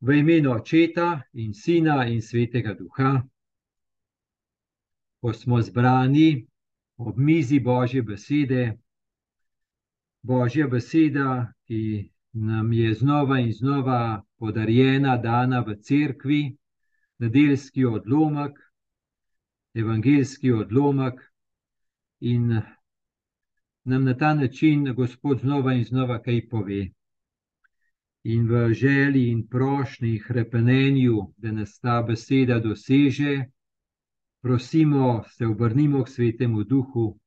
V imenu Očeta in Sina in Svetega Duha, ko smo zbrani ob mizi Božje besede, Božja beseda, ki nam je znova in znova podarjena, dana v cerkvi, nedeljski odlomek, evangeljski odlomek, in nam na ta način Gospod znova in znova kaj pove in v želji in prošnji, krepenenju, da nas ta beseda doseže, prosimo, se obrnimo k svetemu duhu.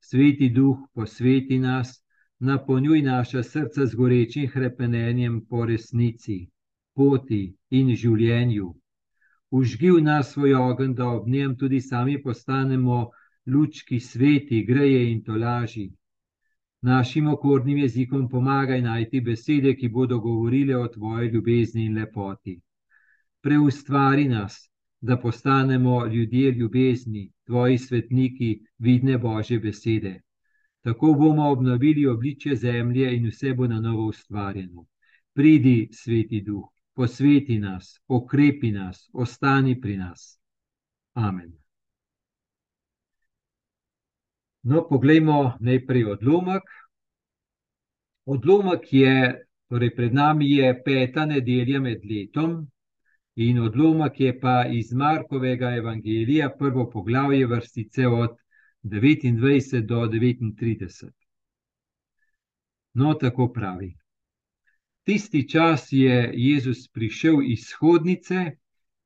Sveti duh, posveti nas, napolnjuj naša srca z gorečim krepenenjem po resnici, poti in življenju. Užgi v nas svoj ogen, da ob njem tudi sami postanemo lučki sveti, greje in tolaži našim okornim jezikom pomagaj najti besede, ki bodo govorile o tvoji ljubezni in lepoti. Preustvari nas, da postanemo ljudje ljubezni, tvoji svetniki, vidne Božje besede. Tako bomo obnovili obličje zemlje in vse bo na novo ustvarjeno. Pridi, sveti duh, posveti nas, okrepi nas, ostani pri nas. Amen. No, poglejmo najprej odlomek. Odlomek je, torej pred nami je peta nedelja med letom, in odlomek je pa iz Markovega evangelija, prvo poglavje, vrstice od 29 do 39. No, tako pravi. Tisti čas je Jezus prišel iz hodnice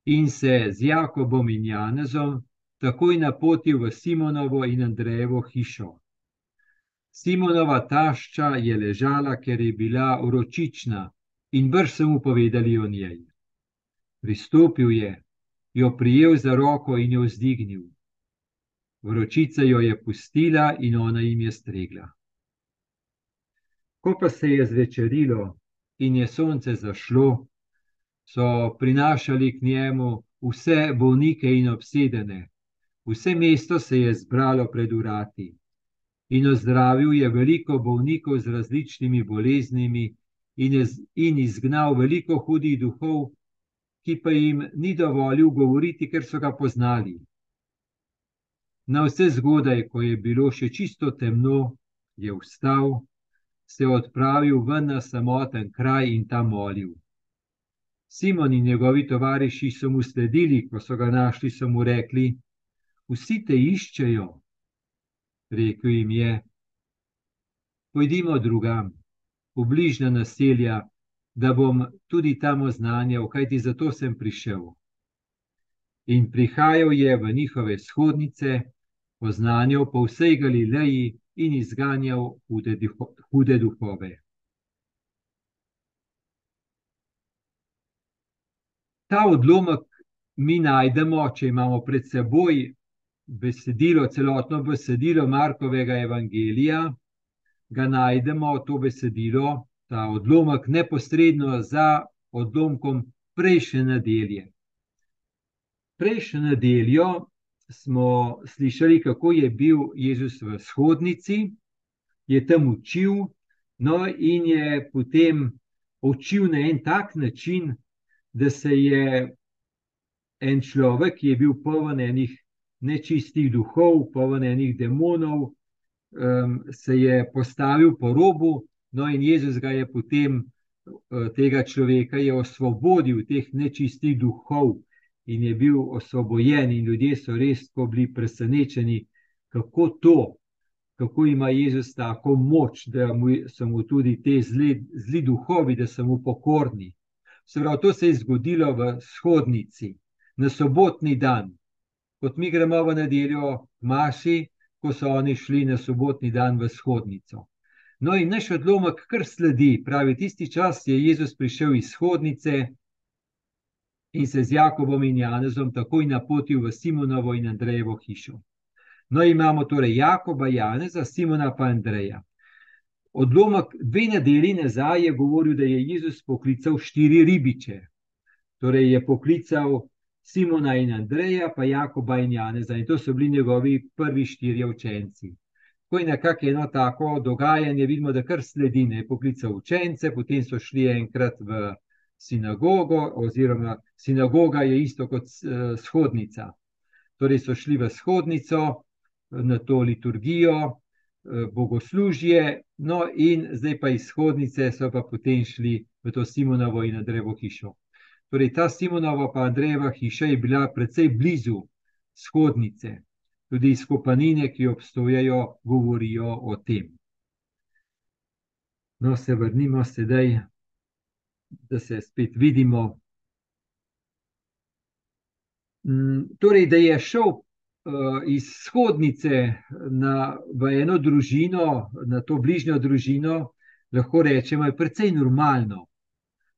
in se z Jakobom in Janezom takoj napotil v Simonovo in Andrejevo hišo. Simonova tašča je ležala, ker je bila uročična, in brž so mu povedali o njej. Pristopil je, jo prijel za roko in jo vzdignil. Vročica jo je pustila in ona jim je stregla. Ko pa se je zvečerilo in je sonce zašlo, so prinašali k njemu vse bolnike in obsedene, Vse mesto se je zbralo pred urati in ozdravil je veliko bolnikov z različnimi boleznimi in, je, in izgnal veliko hudih duhov, ki pa jim ni dovolil govoriti, ker so ga poznali. Na vse zgodaj, ko je bilo še čisto temno, je vstal, se odpravil ven na samoten kraj in tam molil. Simon in njegovi tovariši so mu sledili, ko so ga našli, so mu rekli: vsi te iščejo, rekel jim je: Pojdimo drugam, v bližnja naselja, da bom tudi tam oznanjal, kaj ti zato sem prišel. In prihajal je v njihove shodnice, oznanjal po vsej Galileji in izganjal hude, hude duhove. Ta odlomek mi najdemo, če imamo pred seboj besedilo, celotno besedilo Markovega evangelija, ga najdemo to besedilo, ta odlomek, neposredno za odlomkom prejšnje nedelje. Prejšnjo nedeljo smo slišali, kako je bil Jezus v shodnici, je tam učil, no in je potem učil na en tak način, da se je en človek, ki je bil poln enih nečistih duhov, polnenih demonov, um, se je postavil po robu, no in Jezus ga je potem uh, tega človeka osvobodil, teh nečistih duhov, in je bil osvobojen, in ljudje so res bili presenečeni, kako to, kako ima Jezus tako moč, da mu, so mu tudi te zli, zli duhovi, da so mu pokorni. Se pravi, to se je zgodilo v shodnici, na sobotni dan kot mi gremo v nedeljo k Maši, ko so oni šli na sobotni dan v shodnico. No, in naš odlomek kar sledi, pravi, tisti čas je Jezus prišel iz shodnice in se z Jakobom in Janezom takoj napotil v Simonovo in Andrejevo hišo. No, imamo torej Jakoba, Janeza, Simona pa Andreja. Odlomek dve nedelji nazaj je govoril, da je Jezus poklical štiri ribiče. Torej je poklical Simona in Andreja, pa Jakoba in Janeza, in to so bili njegovi prvi štirje učenci. Ko je nekako eno tako dogajanje, vidimo, da kar sledi, ne poklical učence, potem so šli enkrat v sinagogo, oziroma sinagoga je isto kot uh, shodnica. Torej so šli v shodnico, na to liturgijo, uh, bogoslužje, no in zdaj pa iz shodnice so pa potem šli v to Simonovo in Andrejevo hišo. Torej, ta Simonova pa Andrejeva hiša je bila precej blizu shodnice, tudi izkopanine, ki obstojajo, govorijo o tem. No, se vrnimo sedaj, da se spet vidimo. Mm, torej, da je šel uh, iz shodnice na, v eno družino, na to bližnjo družino, lahko rečemo, je precej normalno.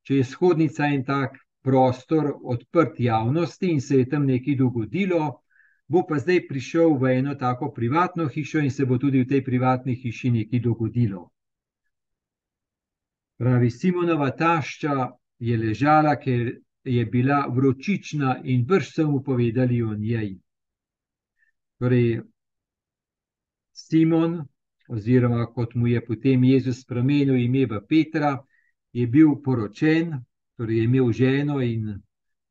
Če je shodnica en tak prostor odprt javnosti in se je tam nekaj dogodilo, bo pa zdaj prišel v eno tako privatno hišo in se bo tudi v tej privatni hiši nekaj dogodilo. Pravi Simonova tašča je ležala, ker je bila vročična in brž so mu povedali o njej. Torej, Simon, oziroma kot mu je potem Jezus spremenil ime v Petra, je bil poročen, torej je imel ženo in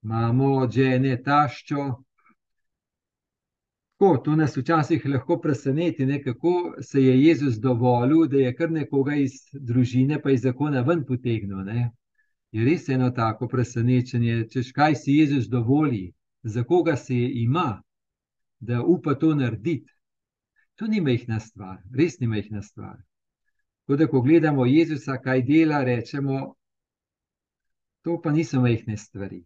mamo od žene taščo. Tako, to nas včasih lahko preseneti, ne, kako se je Jezus dovolil, da je kar nekoga iz družine, pa iz zakona ven potegnil. Ne. Je res eno tako presenečenje, češ kaj si Jezus dovoli, za koga se je ima, da upa to narediti. To ni mehna stvar, res ni mehna stvar. Tako da, ko gledamo Jezusa, kaj dela, rečemo, to pa niso mehne stvari.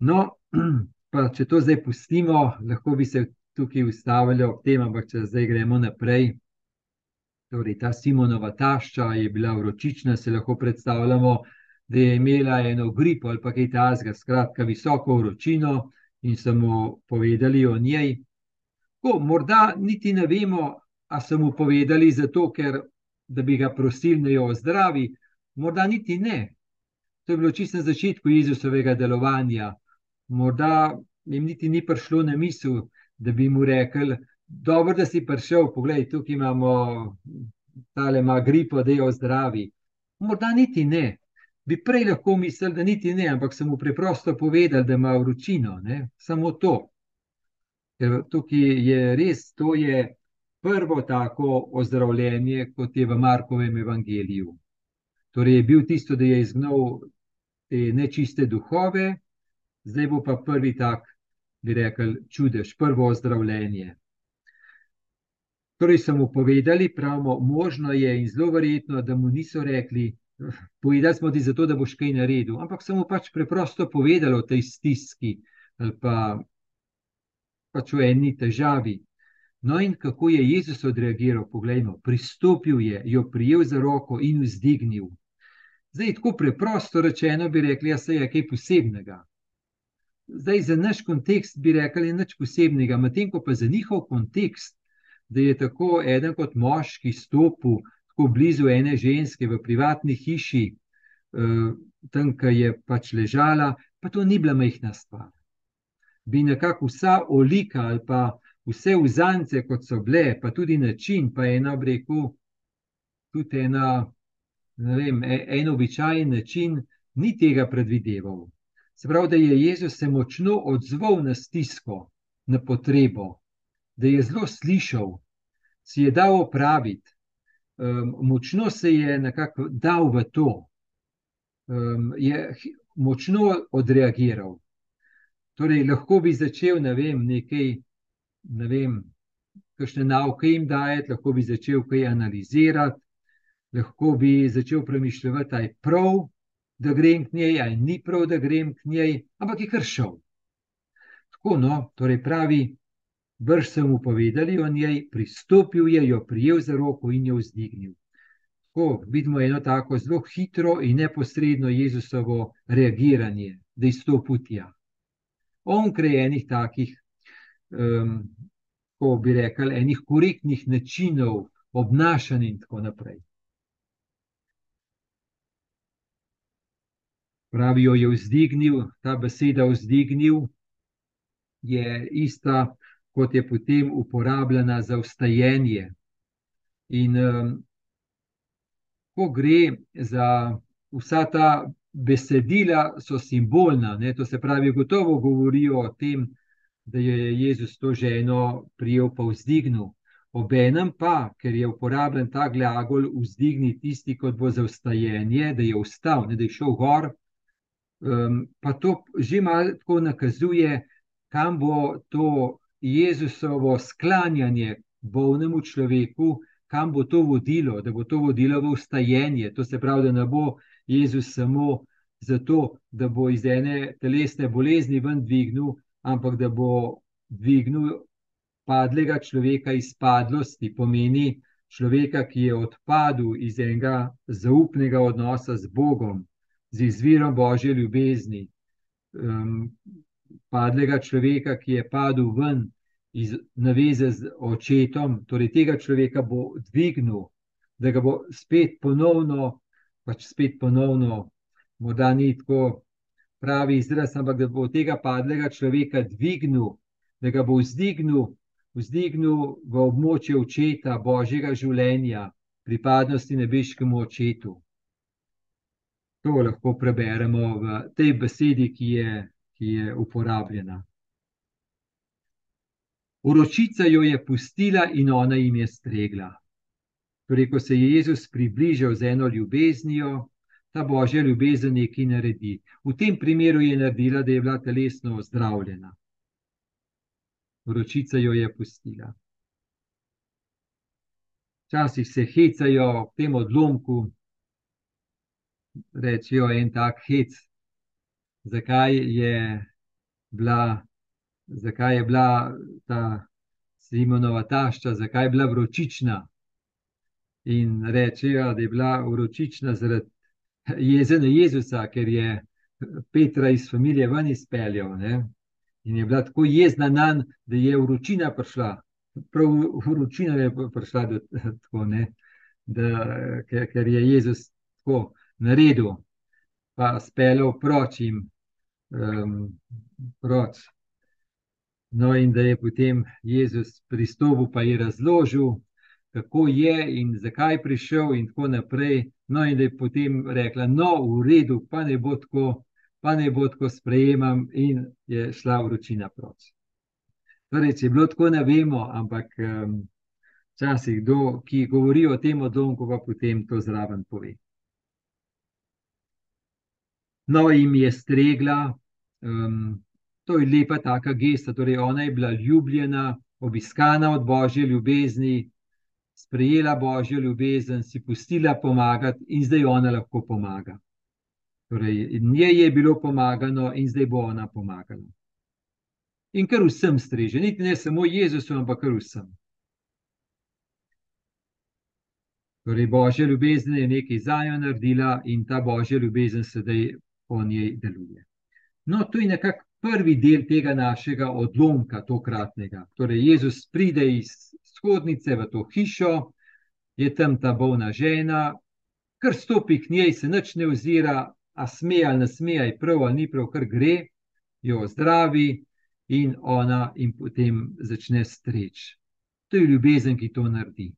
No, Pa, če to zdaj pustimo, lahko bi se tukaj ustavili ob tem, ampak če zdaj gremo naprej. Torej, ta Simonova tašča je bila vročična, se lahko predstavljamo, da je imela eno gripo ali pa kaj tasga, skratka, visoko vročino in so mu povedali o njej. Ko, morda niti ne vemo, a so mu povedali zato, ker da bi ga prosili, da jo ozdravi, morda niti ne. To je bilo čisto na začetku Jezusovega delovanja morda jim niti ni prišlo na misel, da bi mu rekel: Dobro, da si prišel, poglej, tukaj imamo tale ima gripo, da jo zdravi. Morda niti ne. Bi prej lahko mislili, da niti ne, ampak sem mu preprosto povedal, da ima vročino. Ne? Samo to. Ker tukaj je res, to je prvo tako ozdravljenje, kot je v Markovem evangeliju. Torej, je bil tisto, da je izgnal te nečiste duhove, zdaj bo pa prvi tak, bi rekel, čudež, prvo ozdravljenje. Torej, so mu povedali, pravimo, možno je in zelo verjetno, da mu niso rekli, povedali smo ti zato, da boš kaj naredil, ampak so mu pač preprosto povedali o tej stiski ali pa pač o eni težavi. No, in kako je Jezus odreagiral? Poglejmo, pristopil je, jo prijel za roko in vzdignil. Zdaj, tako preprosto rečeno, bi rekli, da ja, se je kaj posebnega. Zdaj, za naš kontekst bi rekli, da je nič posebnega, medtem ko pa za njihov kontekst, da je tako eden kot moški stopil tako blizu ene ženske v privatni hiši, eh, tam, ki je pač ležala, pa to ni bila majhna stvar. Bi nekako vsa olika ali pa vse vzance, kot so bile, pa tudi način, pa ena breku, tudi ena, vem, e, en običajen način, ni tega predvideval. Se pravi, da je Jezus se močno odzval na stisko, na potrebo, da je zelo slišal, si je dal opraviti, um, močno se je nekako dal v to, um, je močno odreagiral. Torej, lahko bi začel, ne vem, nekaj, ne vem, kakšne nauke jim dajati, lahko bi začel kaj analizirati, lahko bi začel premišljati, kaj je prav da grem k njej, ali ni prav, da grem k njej, ampak je kar šel. Tako, no, torej pravi, brž so mu povedali o njej, pristopil je, jo prijel za roko in jo vzdignil. Tako vidimo eno tako zelo hitro in neposredno Jezusovo reagiranje, da je stoputja. Onkraj enih takih, um, ko bi rekel, enih korektnih načinov obnašanja in tako naprej. Pravijo, je vzdignil, ta beseda vzdignil je ista, kot je potem uporabljena za vstajenje. In um, ko gre za vsa ta besedila so simbolna, ne? to se pravi, gotovo govorijo o tem, da je Jezus to ženo prijel pa vzdignil. Obenem pa, ker je uporabljen ta glagol vzdigni tisti, kot bo za vstajenje, da je vstal, ne, da je šel gor, um, pa to že malo tako nakazuje, kam bo to Jezusovo sklanjanje bolnemu človeku, kam bo to vodilo, da bo to vodilo v vstajenje. To se pravi, da ne bo Jezus samo zato, da bo iz ene telesne bolezni ven dvignil, ampak da bo dvignil padlega človeka iz padlosti, pomeni človeka, ki je odpadel iz enega zaupnega odnosa z Bogom, z izvirom Božje ljubezni. Um, padlega človeka, ki je padel ven iz naveze z očetom, torej tega človeka bo dvignil, da ga bo spet ponovno, pač spet ponovno, morda ni tako pravi izraz, ampak da bo tega padlega človeka dvignil, da ga bo vzdignil, vzdignil v območje očeta, božjega življenja, pripadnosti nebeškemu očetu. To lahko preberemo v tej besedi, ki je, ki je uporabljena. Uročica jo je pustila in ona jim je stregla. Torej, ko se je Jezus približal z eno ljubeznijo, ta božja ljubezen nekaj naredi. V tem primeru je naredila, da je bila telesno ozdravljena. Uročica jo je pustila. Včasih se hecajo v tem odlomku, rečijo en tak hec, zakaj je bila zakaj je bila ta Simonova tašča, zakaj je bila vročična. In rečejo, da je bila vročična zaradi jeze na Jezusa, ker je Petra iz familije ven izpeljal. Ne? In je bila tako jezna na njega, da je vročina prišla. Prav vročina je prišla do tako, da, ker, ker je Jezus tako naredil, pa speljal proč jim. Um, proč. No, in da je potem Jezus pristopil, pa je razložil, kako je in zakaj je prišel, in tako naprej. No, in da je potem rekla, no, v redu, pa ne bo tako, pa ne bo tako sprejemam, in je šla vročina proč. Torej, če je bilo tako, ne vemo, ampak včasih, um, ki govori o tem odlomku, pa potem to zraven pove. No, jim je stregla. Um, To je lepa taka gesta, torej ona je bila ljubljena, obiskana od božje ljubezni, sprejela božjo ljubezen, si pustila pomagati in zdaj ona lahko pomaga. Torej, njej je bilo pomagano in zdaj bo ona pomagala. In kar vsem streže, niti ne samo Jezusu, ampak kar vsem. Torej, božja ljubezen je nekaj za njo naredila in ta božja ljubezen sedaj po njej deluje. No, to je nekako prvi del tega našega odlomka, tokratnega. Torej, Jezus pride iz shodnice v to hišo, je tam ta bolna žena, kar stopi k njej, se nič ne ozira, a sme ali ne sme, aj prav ali ni prav, kar gre, jo zdravi in ona in potem začne streč. To je ljubezen, ki to naredi.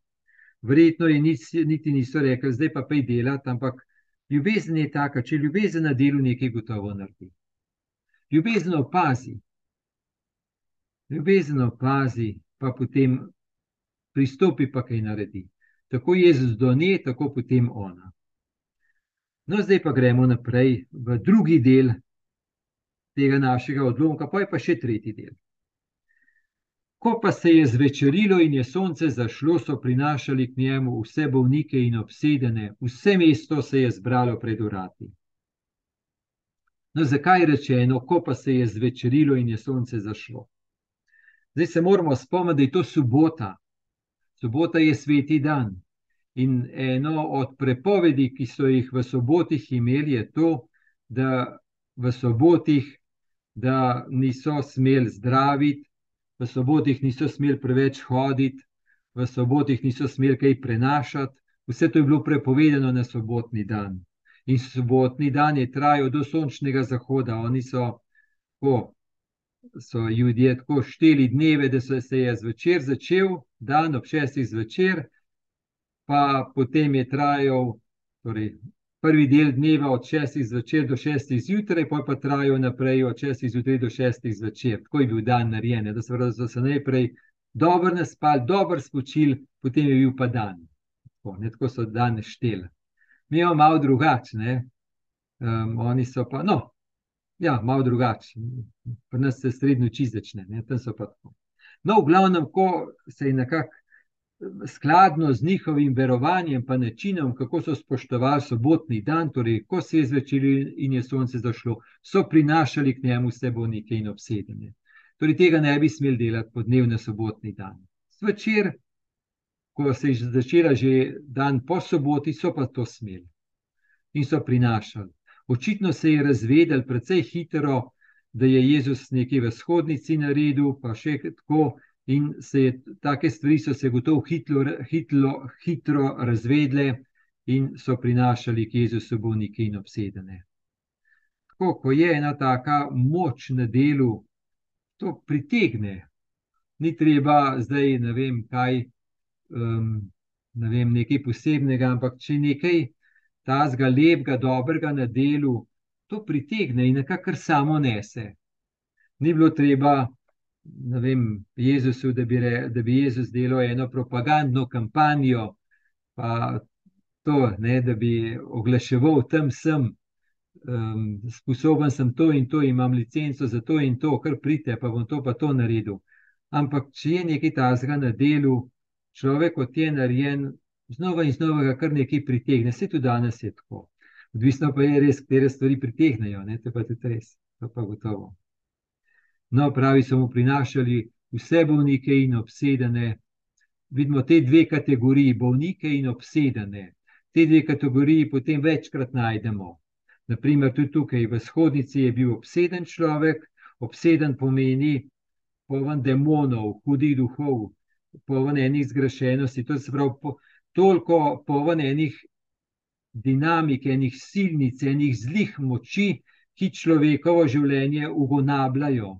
Verjetno je niti niso rekli, zdaj pa pej delati, ampak ljubezen je taka, če ljubezen na delu nekaj gotovo naredi. Ljubezen opazi, ljubezen opazi, pa potem pristopi, pa kaj naredi. Tako je Jezus do nje, tako potem ona. No, zdaj pa gremo naprej v drugi del tega našega odlomka, pa je pa še tretji del. Ko pa se je zvečerilo in je sonce zašlo, so prinašali k njemu vse bolnike in obsedene, vse mesto se je zbralo pred urati. No, zakaj je rečeno, ko pa se je zvečerilo in je sonce zašlo? Zdaj se moramo spomniti, da je to sobota. Sobota je sveti dan. In eno od prepovedi, ki so jih v sobotih imeli, je to, da v sobotih da niso smeli zdraviti, v sobotih niso smeli preveč hoditi, v sobotih niso smeli kaj prenašati. Vse to je bilo prepovedano na sobotni dan in sobotni dan je trajal do sončnega zahoda. Oni so, ko so ljudje tako šteli dneve, da so se je zvečer začel, dan ob šestih zvečer, pa potem je trajal, torej prvi del dneva od 6 zvečer do 6 zjutraj, pa pa trajajo naprej od 6 zjutraj do 6 zvečer. Tako je bil dan narejen, da so, da so se najprej dobro naspali, dobro spočili, potem je bil pa dan. Tako, ne, tako so danes šteli. Mi imamo malo drugačne, um, oni so pa, no, ja, malo drugačni. Pri nas se srednjo čizečne, tam so pa tako. No, v glavnem, ko se je nekako skladno z njihovim verovanjem, pa načinom, kako so spoštovali sobotni dan, torej ko se je zvečer in je sonce zašlo, so prinašali k njemu vse bolnike in obsedene. Torej, tega ne bi smeli delati po dnevni sobotni dan. Zvečer, ko se je začela že dan po soboti, so pa to smeli in so prinašali. Očitno se je razvedel precej hitro, da je Jezus nekaj v shodnici naredil, pa še tako. In se je, take stvari so se gotovo hitro, hitro, hitro razvedle in so prinašali k Jezusu bolnike in obsedene. Tako, ko je ena taka moč na delu, to pritegne. Ni treba zdaj ne vem kaj, um, ne vem, nekaj posebnega, ampak če nekaj tazga lepega, dobrega na delu, to pritegne in nekako samo nese. Ni bilo treba vem, Jezusu, da bi, re, da bi Jezus delal eno propagandno kampanjo, pa to, ne, da bi oglaševal tam sem. Um, sposoben sem to in to, imam licenco za to in to, kar prite, pa bom to pa to naredil. Ampak, če je nekaj tazga na delu, človek kot je narejen, znova in znova ga kar nekaj pritegne, vse tudi danes je tako. Odvisno pa je res, katere stvari pritegnejo, ne, to pa tudi res, to pa gotovo. No, pravi, so mu prinašali vse bolnike in obsedene. Vidimo te dve kategoriji, bolnike in obsedene. Te dve kategoriji potem večkrat najdemo. Naprimer, tudi tukaj v shodnici je bil obseden človek, obseden pomeni poven demonov, hudih duhov, poven enih zgrešenosti. To se pravi, po, toliko poven enih dinamik, enih silnic, enih zlih moči, ki človekovo življenje ugonabljajo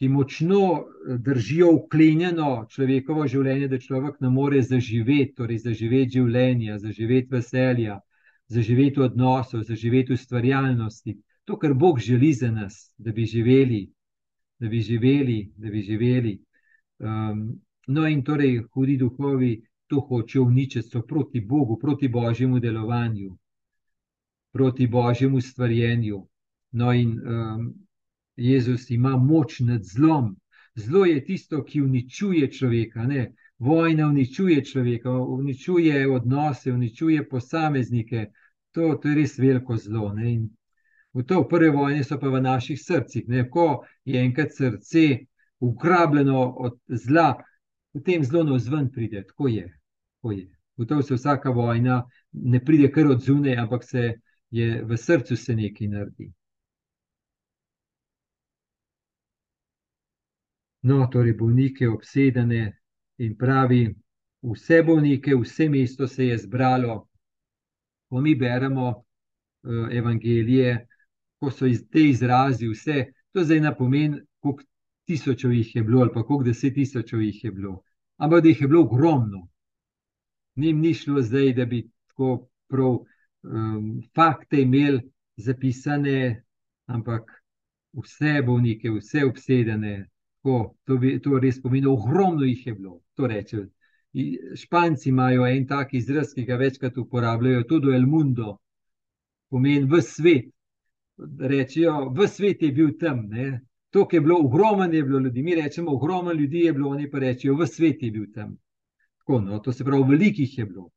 ki močno eh, držijo uklenjeno človekovo življenje, da človek ne more zaživeti, torej zaživeti življenje, zaživeti veselja, zaživeti odnosov, zaživeti ustvarjalnosti. To, kar Bog želi za nas, da bi živeli, da bi živeli, da bi živeli. Um, no, in torej hudi duhovi to hočejo uničiti, so proti Bogu, proti božjemu delovanju, proti božjemu stvarjenju. No, in um, Jezus ima moč nad zlom. Zlo je tisto, ki uničuje človeka. Ne? Vojna uničuje človeka, uničuje odnose, uničuje posameznike. To, to je res veliko zlo. V to v prvi vojni so pa v naših srcih. Ne? Ko je enkrat srce ugrabljeno od zla, potem zlo na vzven pride. Tako je. Tako je. V to se vsaka vojna ne pride kar od zunaj, ampak se je v srcu se nekaj naredi. No, torej bolnike obsedene in pravi, vse bolnike, vse mesto se je zbralo. Ko mi beremo uh, evangelije, ko so iz, te izrazi, vse to zdaj ne pomeni, koliko tisočev jih je bilo ali pa koliko deset tisočev jih je bilo. Ampak da jih je bilo ogromno. Nim ni šlo zdaj, da bi tako prav um, fakte imeli zapisane, ampak vse bolnike, vse obsedene, Tako, to, bi, to res pomeni, ogromno jih je bilo. Španci imajo en tak izraz, ki ga večkrat uporabljajo, tudi El Mundo, pomeni v svet. Rečejo, v svet je bil tam. Ne? To, ki je bilo ogromno, je bilo ljudi. Mi rečemo, ogromno ljudi je bilo, oni pa rečejo, v svet je bil tam. Tako, no, to se pravi, velikih je bilo.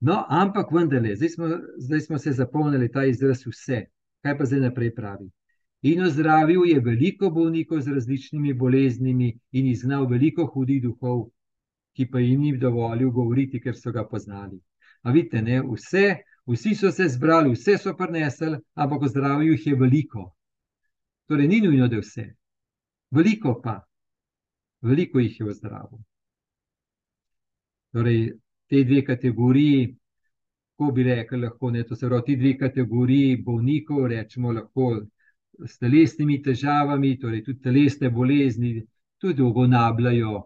No, ampak vendarle, zdaj smo, zdaj smo se zapomnili ta izraz vse. Kaj pa zdaj naprej pravi? In ozdravil je veliko bolnikov z različnimi boleznimi in izgnal veliko hudih duhov, ki pa jim ni dovolil govoriti, ker so ga poznali. A vidite, ne, vse, vsi so se zbrali, vse so prinesli, ampak ozdravil jih je veliko. Torej, ni nujno, da vse. Veliko pa, veliko jih je ozdravil. Torej, te dve kategoriji, ko bi rekli, lahko ne, to se pravi, ti dve kategoriji bolnikov, rečemo lahko s telesnimi težavami, torej tudi telesne bolezni, tudi ogonabljajo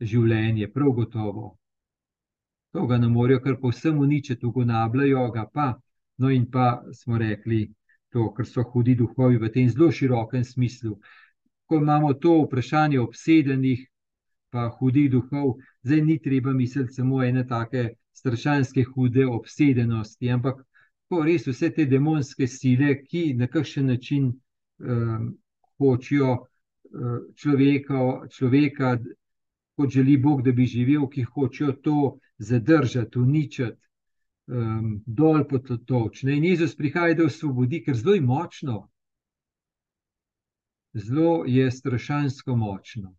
življenje, prav gotovo. To ga ne morejo kar povsem uničiti, ogonabljajo ga pa, No, in pa smo rekli to, ker so hudi duhovi v tem zelo širokem smislu. Ko imamo to vprašanje obsedenih, pa hudih duhov, zdaj ni treba misliti samo ene take strašanske, hude obsedenosti, ampak res vse te demonske sile, ki na kakšen način um, hočejo uh, človeka, človeka, kot želi Bog, da bi živel, ki hočejo to zadržati, uničiti. Um, dol pod to točne. In Jezus prihaja, da osvobodi, ker zelo je močno, zelo je strašansko močno.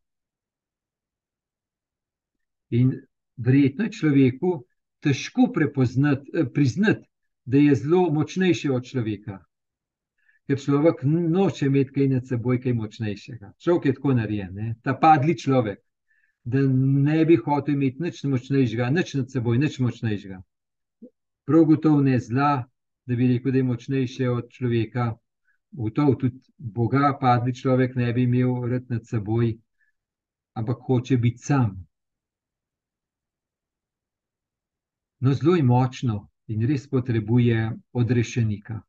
In verjetno je človeku težko prepoznati, eh, priznati, da je zelo močnejši od človeka. Ker človek noče imeti kaj nad seboj, kaj močnejšega. Človek je tako narejen, ne? ta padli človek, da ne bi hotel imeti nič močnejšega, nič nad seboj, nič močnejšega. Prav gotovo ne zla, da bi rekel, da je močnejši od človeka. Gotovo tudi Boga, padli človek ne bi imel rad nad seboj, ampak hoče biti sam. no, zelo je močno in res potrebuje odrešenika.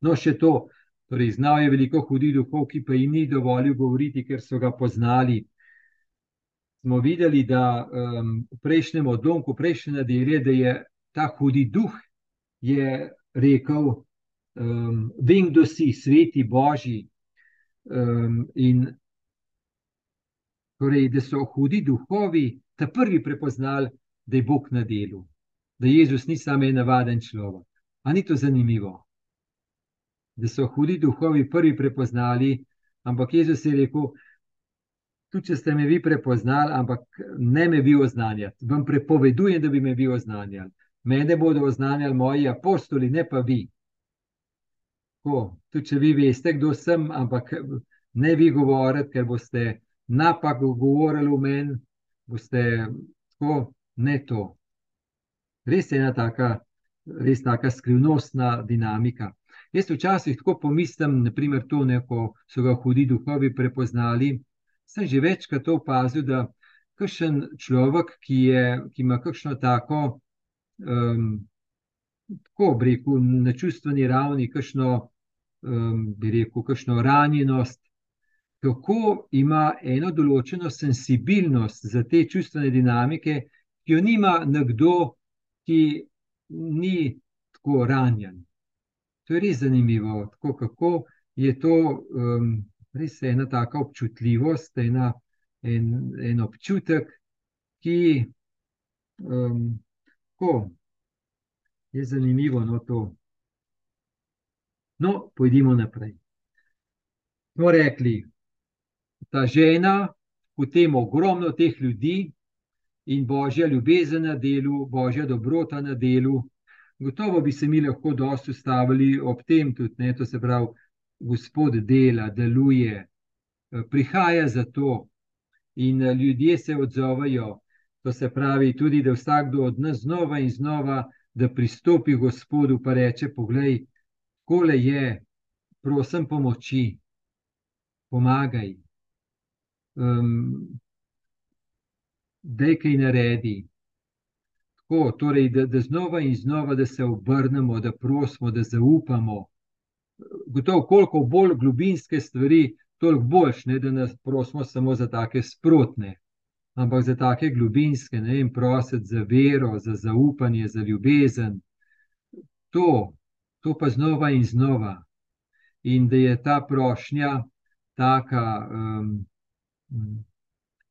No, še to, torej, znal je veliko hudih duhov, ki pa jim ni dovolil govoriti, ker so ga poznali. Smo videli, da um, v prejšnjem odlomku, prejšnjem nedelju, da je ta hudi duh rekel: um, Vem, kdo si, sveti Božji. Um, in torej, da so hudi duhovi ta prvi prepoznali, da je Bog na delu, da Jezus ni samo en navaden človek. Ali ni to zanimivo? Da so hudi duhovi prvi prepoznali, ampak Jezus je rekel: Tudi če ste me vi prepoznali, ampak ne me vi oznanjali, vam prepovedujem, da bi me vi oznanjali. Mene bodo oznanjali moji apostoli, ne pa vi. Ko, tudi če vi veste, kdo sem, ampak ne vi govorite, ker boste napak govorili v meni, boste tako ne to. Res je ena taka, res taka skrivnostna dinamika. Jaz včasih tako pomislim, naprimer, to, ko so ga hudi duhovi prepoznali. Sem že večkrat to opazil, da kakšen človek, ki, je, ki ima kakšno tako, um, tako bi rekel, na čustveni ravni, kakšno, um, bi rekel, kakšno ranjenost, kako ima eno določeno sensibilnost za te čustvene dinamike, ki jo nima nekdo, ki ni tako ranjen. To je res zanimivo, tako kako je to um, res ena taka občutljivost, ena, en, en občutek, ki um, je zanimivo. No, no, pojdimo naprej. Smo rekli, ta žena, potem ogromno teh ljudi, in božja ljubezen na delu, božja dobrota na delu. Gotovo bi se mi lahko dosto ustavili ob tem, tudi ne, to se pravi, Gospod dela, deluje, eh, prihaja za to in eh, ljudje se odzovajo. To se pravi, tudi da vsakdo od nas znova in znova, da pristopi Gospodu in reče: Poglej, kole je, prosim, pomoči, pomagaj. Um, da je kaj naredi. Tako, torej, da, da znova in znova da se obrnemo, da prosimo, da zaupamo. Gotovo, koliko bolj globinske stvari, toliko boljš, ne da nas prosimo samo za take sprotne, ampak za take globinske, ne vem, prositi za vero, za zaupanje, za ljubezen. To, to pa znova in znova. In da je ta prošnja taka. Um,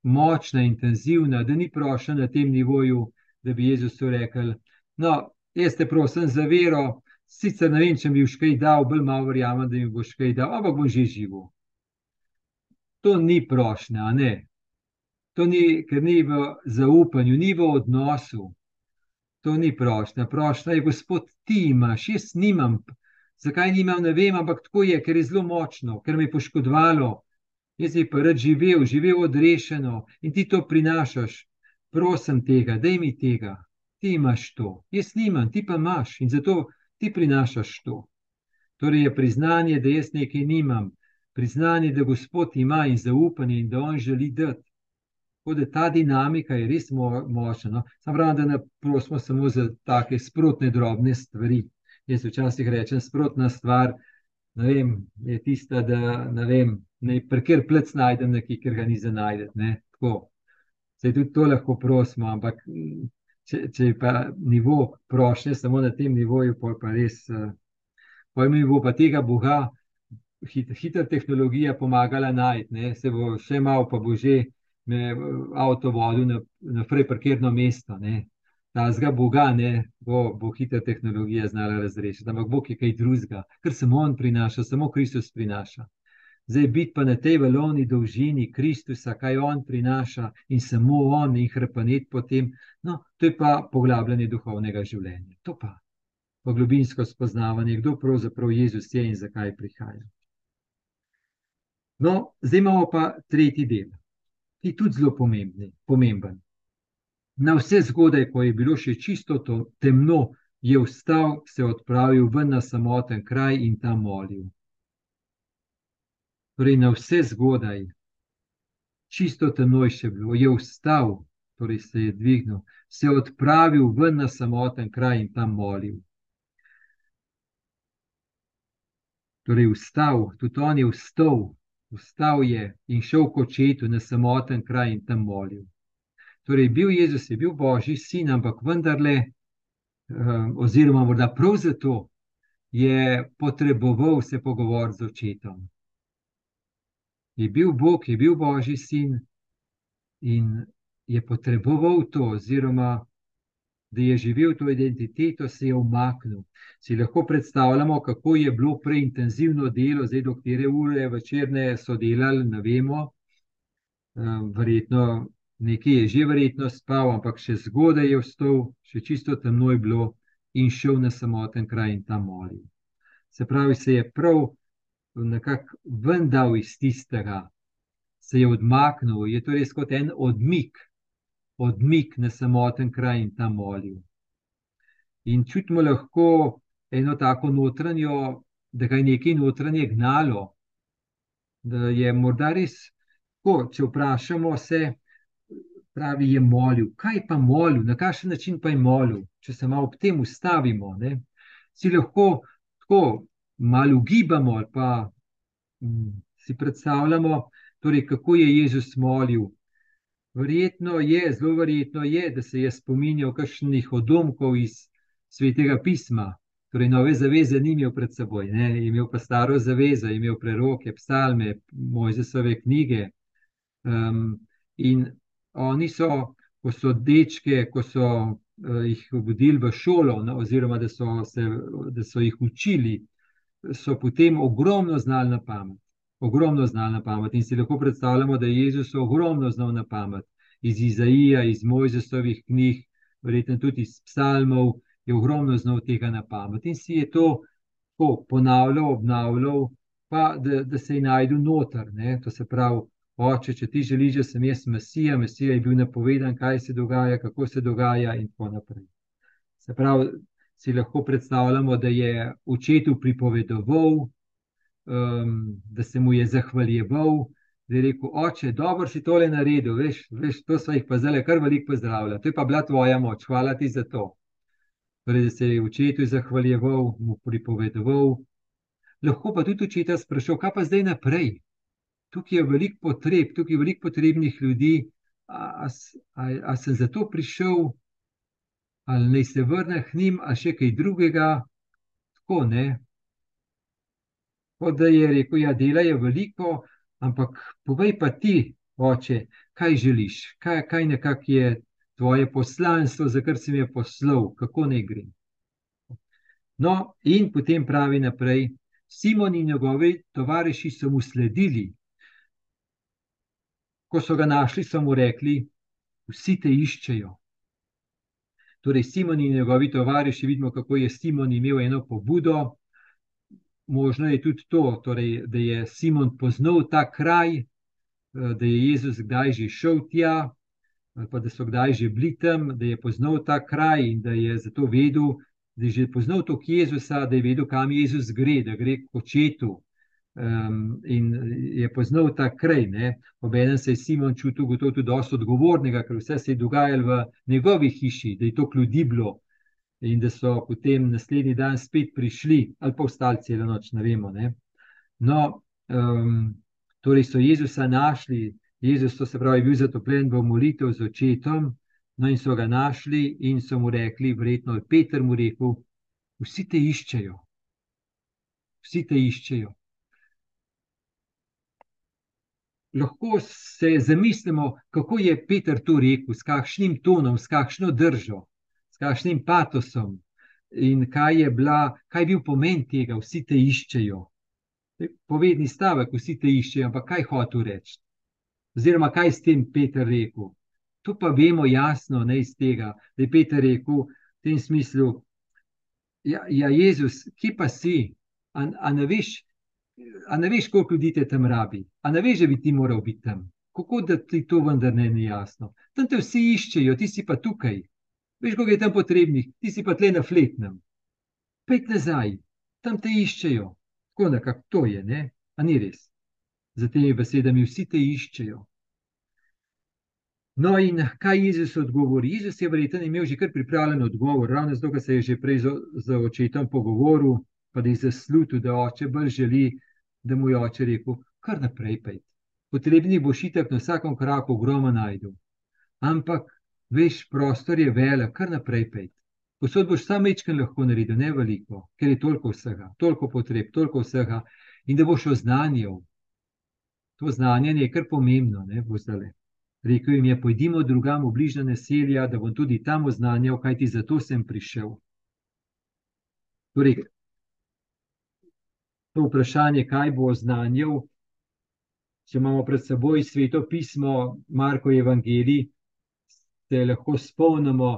močna, intenzivna, da ni prošla na tem nivoju, da bi Jezusu rekel: No, jaz te prosim za vero, sicer ne vem, če mi boš kaj dal, bolj malo verjamem, da mi boš kaj dal, ampak bom že živel. To ni prošnja, ne. To ni, ker ni v zaupanju, ni v odnosu. To ni prošnja. Prošnja je, Gospod, ti imaš, jaz nimam. Zakaj nimam, ne vem, ampak tako je, ker je zelo močno, ker me je poškodovalo, jaz bi pa rad živel, živel odrešeno in ti to prinašaš, prosim tega, da mi tega, ti imaš to, jaz nimam, ti pa imaš in zato ti prinašaš to. Torej je priznanje, da jaz nekaj nimam, priznanje, da Gospod ima in zaupanje in da On želi dati. Tako da ta dinamika je res mo močna. No. Sam pravim, da ne prosimo samo za take sprotne, drobne stvari. Jaz včasih rečem, sprotna stvar vem, je tista, da ne vem, ne prekjer plec najdem nekaj, ker ga ni za najdeti. Se tudi to lahko prosimo, ampak če, če je pa nivo prošnje samo na tem nivoju, pa res, pojmo, mi bo pa tega Boga, hit, hitra tehnologija pomagala najti, se bo še malo, pa bo že me avto vodil na, naprej parkirno mesto. Ne. Ta zga Boga, ne, bo, bo hitra tehnologija znala razrešiti, ampak Bog je kaj drugega, kar samo On prinaša, samo Kristus prinaša. Zdaj, biti pa na tej valovni dolžini Kristusa, kaj on prinaša in samo on in hrpanet potem, no, to je pa poglabljanje duhovnega življenja. To pa je globinsko spoznavanje, kdo pravzaprav Jezus je in zakaj prihaja. No, zdaj imamo pa tretji del, ki je tudi zelo pomembni, pomemben. Na vse zgodaj, ko je bilo še čisto to, temno, je vstal, se odpravil ven na samoten kraj in tam molil torej na vse zgodaj, čisto temno je še bilo, je vstal, torej se je dvignil, se je odpravil ven na samoten kraj in tam molil. Torej, vstal, tudi on je vstal, vstal je in šel k očetu na samoten kraj in tam molil. Torej, bil Jezus je bil Božji sin, ampak vendarle, um, oziroma morda prav zato, je potreboval se pogovoriti z očetom je bil Bog, je bil Božji sin in je potreboval to, oziroma da je živel to identiteto, se je umaknil. Si lahko predstavljamo, kako je bilo preintenzivno delo, zdaj do katere ure večerne so delali, ne vemo. Um, verjetno nekaj je že verjetno spal, ampak še zgodaj je vstal, še čisto temno je bilo in šel na samoten kraj in tam molil. Se pravi, se je prav nekako vendal iz tistega, se je odmaknil, je to res kot en odmik, odmik na samoten kraj in tam molil. In čutimo lahko eno tako notranjo, da ga je nekaj notranje gnalo, da je morda res tako, če vprašamo se. Pravi je molil, kaj pa molil, na kakšen način pa je molil, če se malo ob tem ustavimo. Ne? Si lahko tako malo ugibamo, ali pa um, si predstavljamo, torej, kako je Jezus molil. Verjetno je, zelo verjetno je, da se je spominjal kakšnih odomkov iz svetega pisma. Torej, nove zaveze ni imel pred seboj, ne? imel pa staro zavezo, imel preroke, psalme, Mojzesove knjige. Um, in oni so, ko so dečke, ko so uh, jih vodili v šolo, no, oziroma da so, se, da so jih učili, so potem ogromno znali na pamet. Ogromno znali na pamet. In si lahko predstavljamo, da je Jezus ogromno znal na pamet. Iz Izaija, iz Mojzesovih knjig, verjetno tudi iz psalmov, je ogromno znal tega na pamet. In si je to tako ponavljal, obnavljal, pa da, da se je najdel noter. Ne? To se pravi, oče, če ti želiš, da sem jaz Mesija, Mesija je bil napovedan, kaj se dogaja, kako se dogaja, in tako naprej. Se pravi, si lahko predstavljamo, da je očetu pripovedoval, um, da se mu je zahvaljeval, da je rekel: Oče, dobro si tole naredil, veš, veš to so jih pa zdaj kar veliko pozdravlja, to je pa bila tvoja moč, hvala ti za to. Torej, da se je očetu zahvaljeval, mu pripovedoval. Lahko pa tudi očeta sprašal, kaj pa zdaj naprej. Tukaj je veliko potreb, tukaj je veliko potrebnih ljudi. A, a, a, a sem zato prišel, ali naj se vrne k njim, ali še kaj drugega. Tako ne. Kot da je rekel, ja, dela je veliko, ampak povej pa ti, oče, kaj želiš, kaj, kaj nekako je tvoje poslanstvo, za kar si mi je poslal, kako ne gre. No, in potem pravi naprej, Simon in njegovi tovariši so mu sledili. Ko so ga našli, so mu rekli: Vsi te iščejo. Torej, Simon in njegovi tovariši, vidimo, kako je Simon imel eno pobudo. Možno je tudi to, torej, da je Simon poznal ta kraj, eh, da je Jezus kdaj že šel tja, pa da so kdaj že bili tam, da je poznal ta kraj in da je zato vedel, da je že poznal to Jezusa, da je vedel, kam Jezus gre, da gre k očetu. Um, in je poznal ta kraj. Obenem se je Simon čutil gotovo tudi dosto odgovornega, ker vse se je dogajalo v njegovi hiši, da je to ljudi bilo. In da so potem naslednji dan spet prišli, ali pa ostali celo noč, ne vemo. Ne? No, um, torej so Jezusa našli, Jezus, to se pravi, bil zatopljen v molitev z očetom, no in so ga našli in so mu rekli, verjetno je Peter mu rekel, vsi te iščejo. Vsi te iščejo. Lahko se zamislimo, kako je Peter to rekel, s kakšnim tonom, s kakšno držo, s kakšnim patosom in kaj je, bila, kaj je bil pomen tega, vsi te iščejo. Povedni stavek, vsi te iščejo, ampak kaj hoče reči? Oziroma, kaj s tem Peter rekel? To pa vemo jasno ne iz tega, da je Peter rekel v tem smislu: Ja, ja Jezus, kje pa si? A, a, ne veš, a ne veš, koliko ljudi te tam rabi? A ne veš, da bi ti moral biti tam? Kako da ti to vendar ne je jasno? Tam te vsi iščejo, ti si pa tukaj. Veš, koliko je tam potrebnih, ti si pa tle na fletnem. Pejt nazaj, tam te iščejo. Tako nekako to je, ne? a ni res. Za temi besedami vsi te iščejo. No, in kaj Jezus odgovori? Jezus je verjetno imel že kar pripravljen odgovor, ravno zato, ker se je že prej z, z očetom pogovoril, pa da je zaslužil, da oče bolj želi, da mu je oče rekel: kar naprej pej. Potrebni boš itak na vsakem koraku ogromno najdu. Ampak, veš, prostor je velik, kar naprej pej. Posod boš sam večkrat lahko naredil, ne veliko, ker je toliko vsega, toliko potreb, toliko vsega, in da boš oznanjal. To znanje je kar pomembno, ne bo zdaj. Rekel jim je: Pojdimo drugam v bližnje naselja, da bom tudi tam oznanjal, kaj ti zato sem prišel. Torej, to vprašanje, kaj bo oznanjal, če imamo pred seboj sveto pismo, Marko Evangelij, se lahko spomnimo,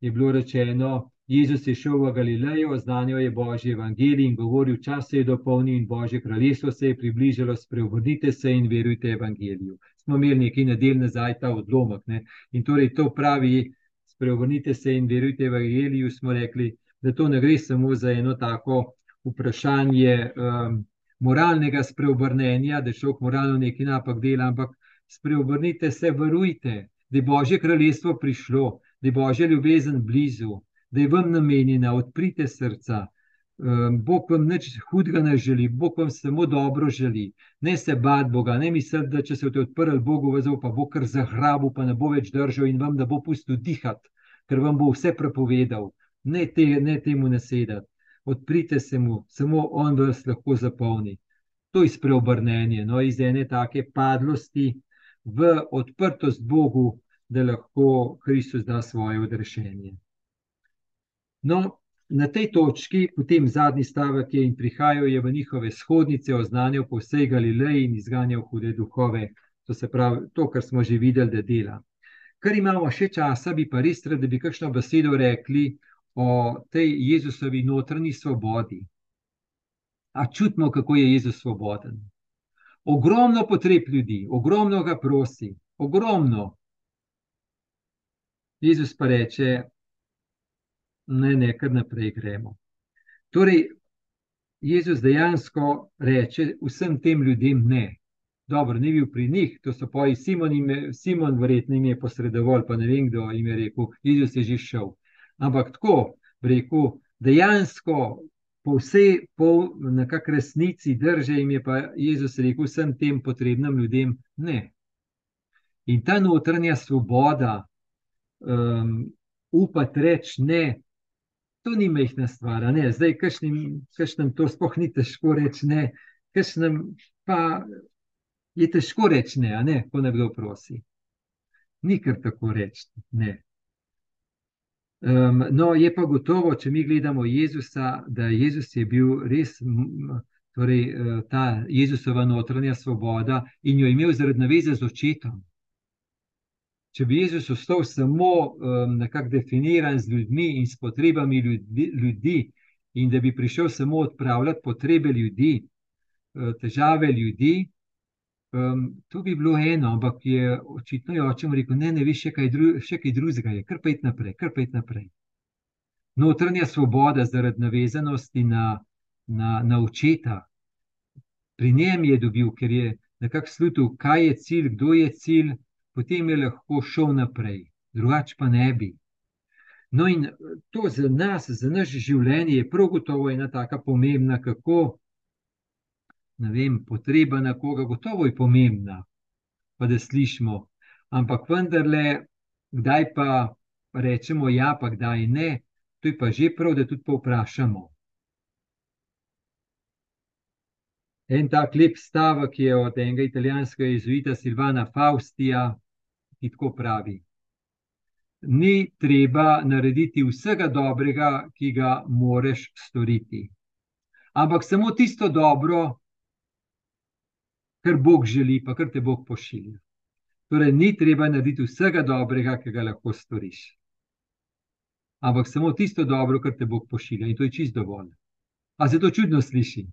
je bilo rečeno, Jezus je šel v Galilejo, oznanjal je Božji evangelij in govoril: Čas se je dopolnil in Božje kraljestvo se je približalo, spreobrnite se in verujte evangeliju. Smo imeli nekaj nedelj nazaj ta odlomek. Ne? In torej to pravi, spreobrnite se in verujte evangeliju. Smo rekli, da to ne gre samo za eno tako vprašanje um, moralnega spreobrnenja, da človek moralno nekaj napak dela, ampak spreobrnite se, verujte, da je Božje kraljestvo prišlo, da je Božja ljubezen blizu da je vam namenjena, odprite srca. Ehm, Bog vam nič hudega ne želi, Bog vam samo dobro želi. Ne se bati Boga, ne misliti, da če se boste odprli Bogu, pa bo kar zagrabil, pa ne bo več držal in vam ne bo pustil dihati, ker vam bo vse prepovedal. Ne, te, ne temu nasedati. Odprite se mu, samo on vas lahko zapolni. To je spreobrnenje, no, iz ene take padlosti v odprtost Bogu, da lahko Kristus da svoje odrešenje. No, na tej točki, potem zadnji stavek je in prihajajo je v njihove shodnice, oznanjajo po vsej Galileji in izganjajo hude duhove. To se pravi, to, kar smo že videli, da dela. Kar imamo še časa, bi pa res rad, da bi kakšno besedo rekli o tej Jezusovi notranji svobodi. A čutimo, kako je Jezus svoboden. Ogromno potreb ljudi, ogromno ga prosi, ogromno. Jezus pa reče, ne, ne, kar naprej gremo. Torej, Jezus dejansko reče vsem tem ljudem ne. Dobro, ni bil pri njih, to so poji Simon, ime, Simon verjetno jim je posredoval, pa ne vem, kdo jim je rekel, Jezus je že šel. Ampak tako, rekel, dejansko po vsej, po nekakšni resnici drže jim je pa Jezus rekel vsem tem potrebnim ljudem ne. In ta notranja svoboda, um, upati reči ne, to ni mehna stvar. Ne? Zdaj, kajšnem to sploh ni težko reči, ne, kajšnem pa je težko reči, ne, ne, ko nekdo prosi. Ni kar tako reči. Um, no, je pa gotovo, če mi gledamo Jezusa, da Jezus je bil res, torej eh, ta Jezusova notranja svoboda in jo imel zaradi naveze z očetom. Če bi Jezus ostal samo um, nekako definiran z ljudmi in s potrebami ljudi, ljudi, in da bi prišel samo odpravljati potrebe ljudi, uh, težave ljudi, um, to bi bilo eno, ampak je očitno je oče mu rekel: Ne, ne, veš, še kaj, dru, še kaj drugega je, kar pet naprej, kar pet naprej. Notranja svoboda zaradi navezanosti na, na, na očeta. pri njem je dobil, ker je nekako slutil, kaj je cilj, kdo je cilj, potem je lahko šel naprej, drugače pa ne bi. No, in to za nas, za naše življenje je prav gotovo ena tako pomembna, kako vem, potreba na koga, gotovo je pomembna, pa da slišimo. Ampak vendarle, kdaj pa rečemo ja, pa kdaj ne, to je pa že prav, da tudi povprašamo. En tak lep stavek je od enega italijanskega jezuita Silvana Faustija, ki tako pravi: Ni treba narediti vsega dobrega, ki ga moreš storiti, ampak samo tisto dobro, kar Bog želi, pa kar te Bog pošilja. Torej, ni treba narediti vsega dobrega, ki ga lahko storiš. Ampak samo tisto dobro, kar te Bog pošilja, in to je čist dovolj. A se to čudno sliši?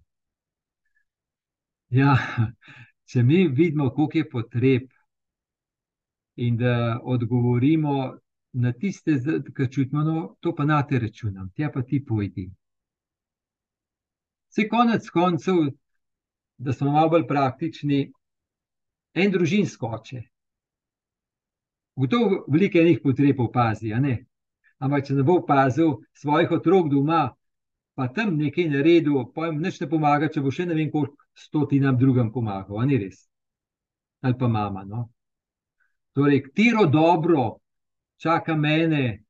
Ja, če mi vidimo, koliko je potreb, in da odgovorimo na tiste, ki čutimo, no, to pa na te računam, tja pa ti pojdi. Vse konec koncev, da smo malo bolj praktični, en družinsko oče. Gotovo veliko enih potreb opazi, ampak če ne bo opazil svojih otrok doma, pa tam nekaj naredil, pa jim nič ne pomaga, če bo še ne vem, koliko stotinam drugim pomagal, ali res? Ali pa mama. No? Torej, katero dobro čaka mene,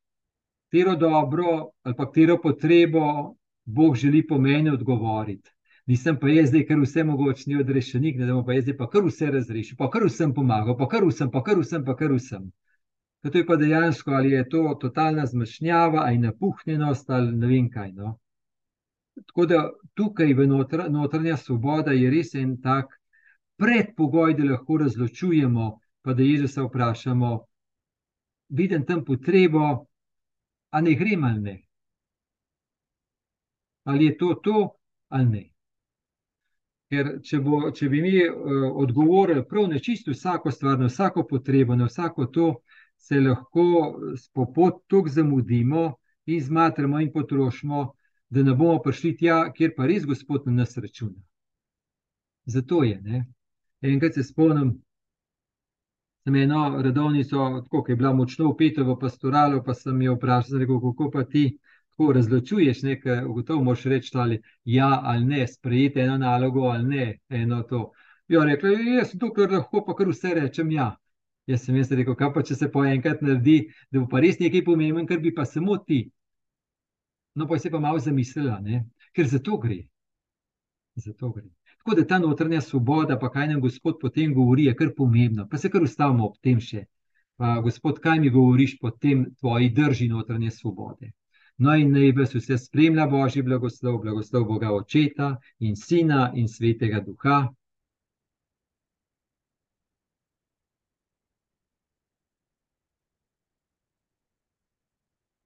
katero dobro ali pa katero potrebo Bog želi po meni odgovoriti. Nisem pa jaz zdaj, ker vse mogočni odrešenik, da bom pa jaz zdaj pa kar vse razrešil, pa kar vsem pomagal, pa kar vsem, pa kar vsem, pa kar vsem. To je pa dejansko, ali je to totalna zmešnjava, ali napuhnjenost, ali ne vem kaj. No? Tako da tukaj v notr, notranja svoboda je res en tak predpogoj, da lahko razločujemo, pa da Jezusa vprašamo, vidim tam potrebo, a ne grem ali ne. Ali je to to ali ne. Ker če, bo, če bi mi uh, odgovorili prav na čisto vsako stvar, na vsako potrebo, na vsako to, se lahko po pot tako zamudimo in zmatramo in potrošimo, da ne bomo prišli tja, kjer pa res Gospod na nas računa. Zato je. Ne? Enkrat se spomnim, sem eno redovnico, tako, ki je bila močno upeta v pastoralu, pa sem jo vprašal, rekel, kako pa ti tako razločuješ, nekaj, gotovo moš reči, ali ja ali ne, sprejeti eno nalogo ali ne, eno to. Jo, rekla, jaz sem tukaj lahko, pa kar vse rečem ja. Jaz sem jaz rekel, kaj pa če se po enkrat naredi, da bo pa res nekaj pomemben, ker bi pa samo ti No, pa se pa malo zamislila, ne? ker za to gre. Za to gre. Tako da ta notranja svoboda, pa kaj nam Gospod potem govori, je kar pomembno. Pa se kar ustavimo ob tem še. Pa, gospod, kaj mi govoriš po tem tvoji drži notranje svobode? No, in naj vas vse spremlja Božji blagoslov, blagoslov Boga Očeta in Sina in Svetega Duha.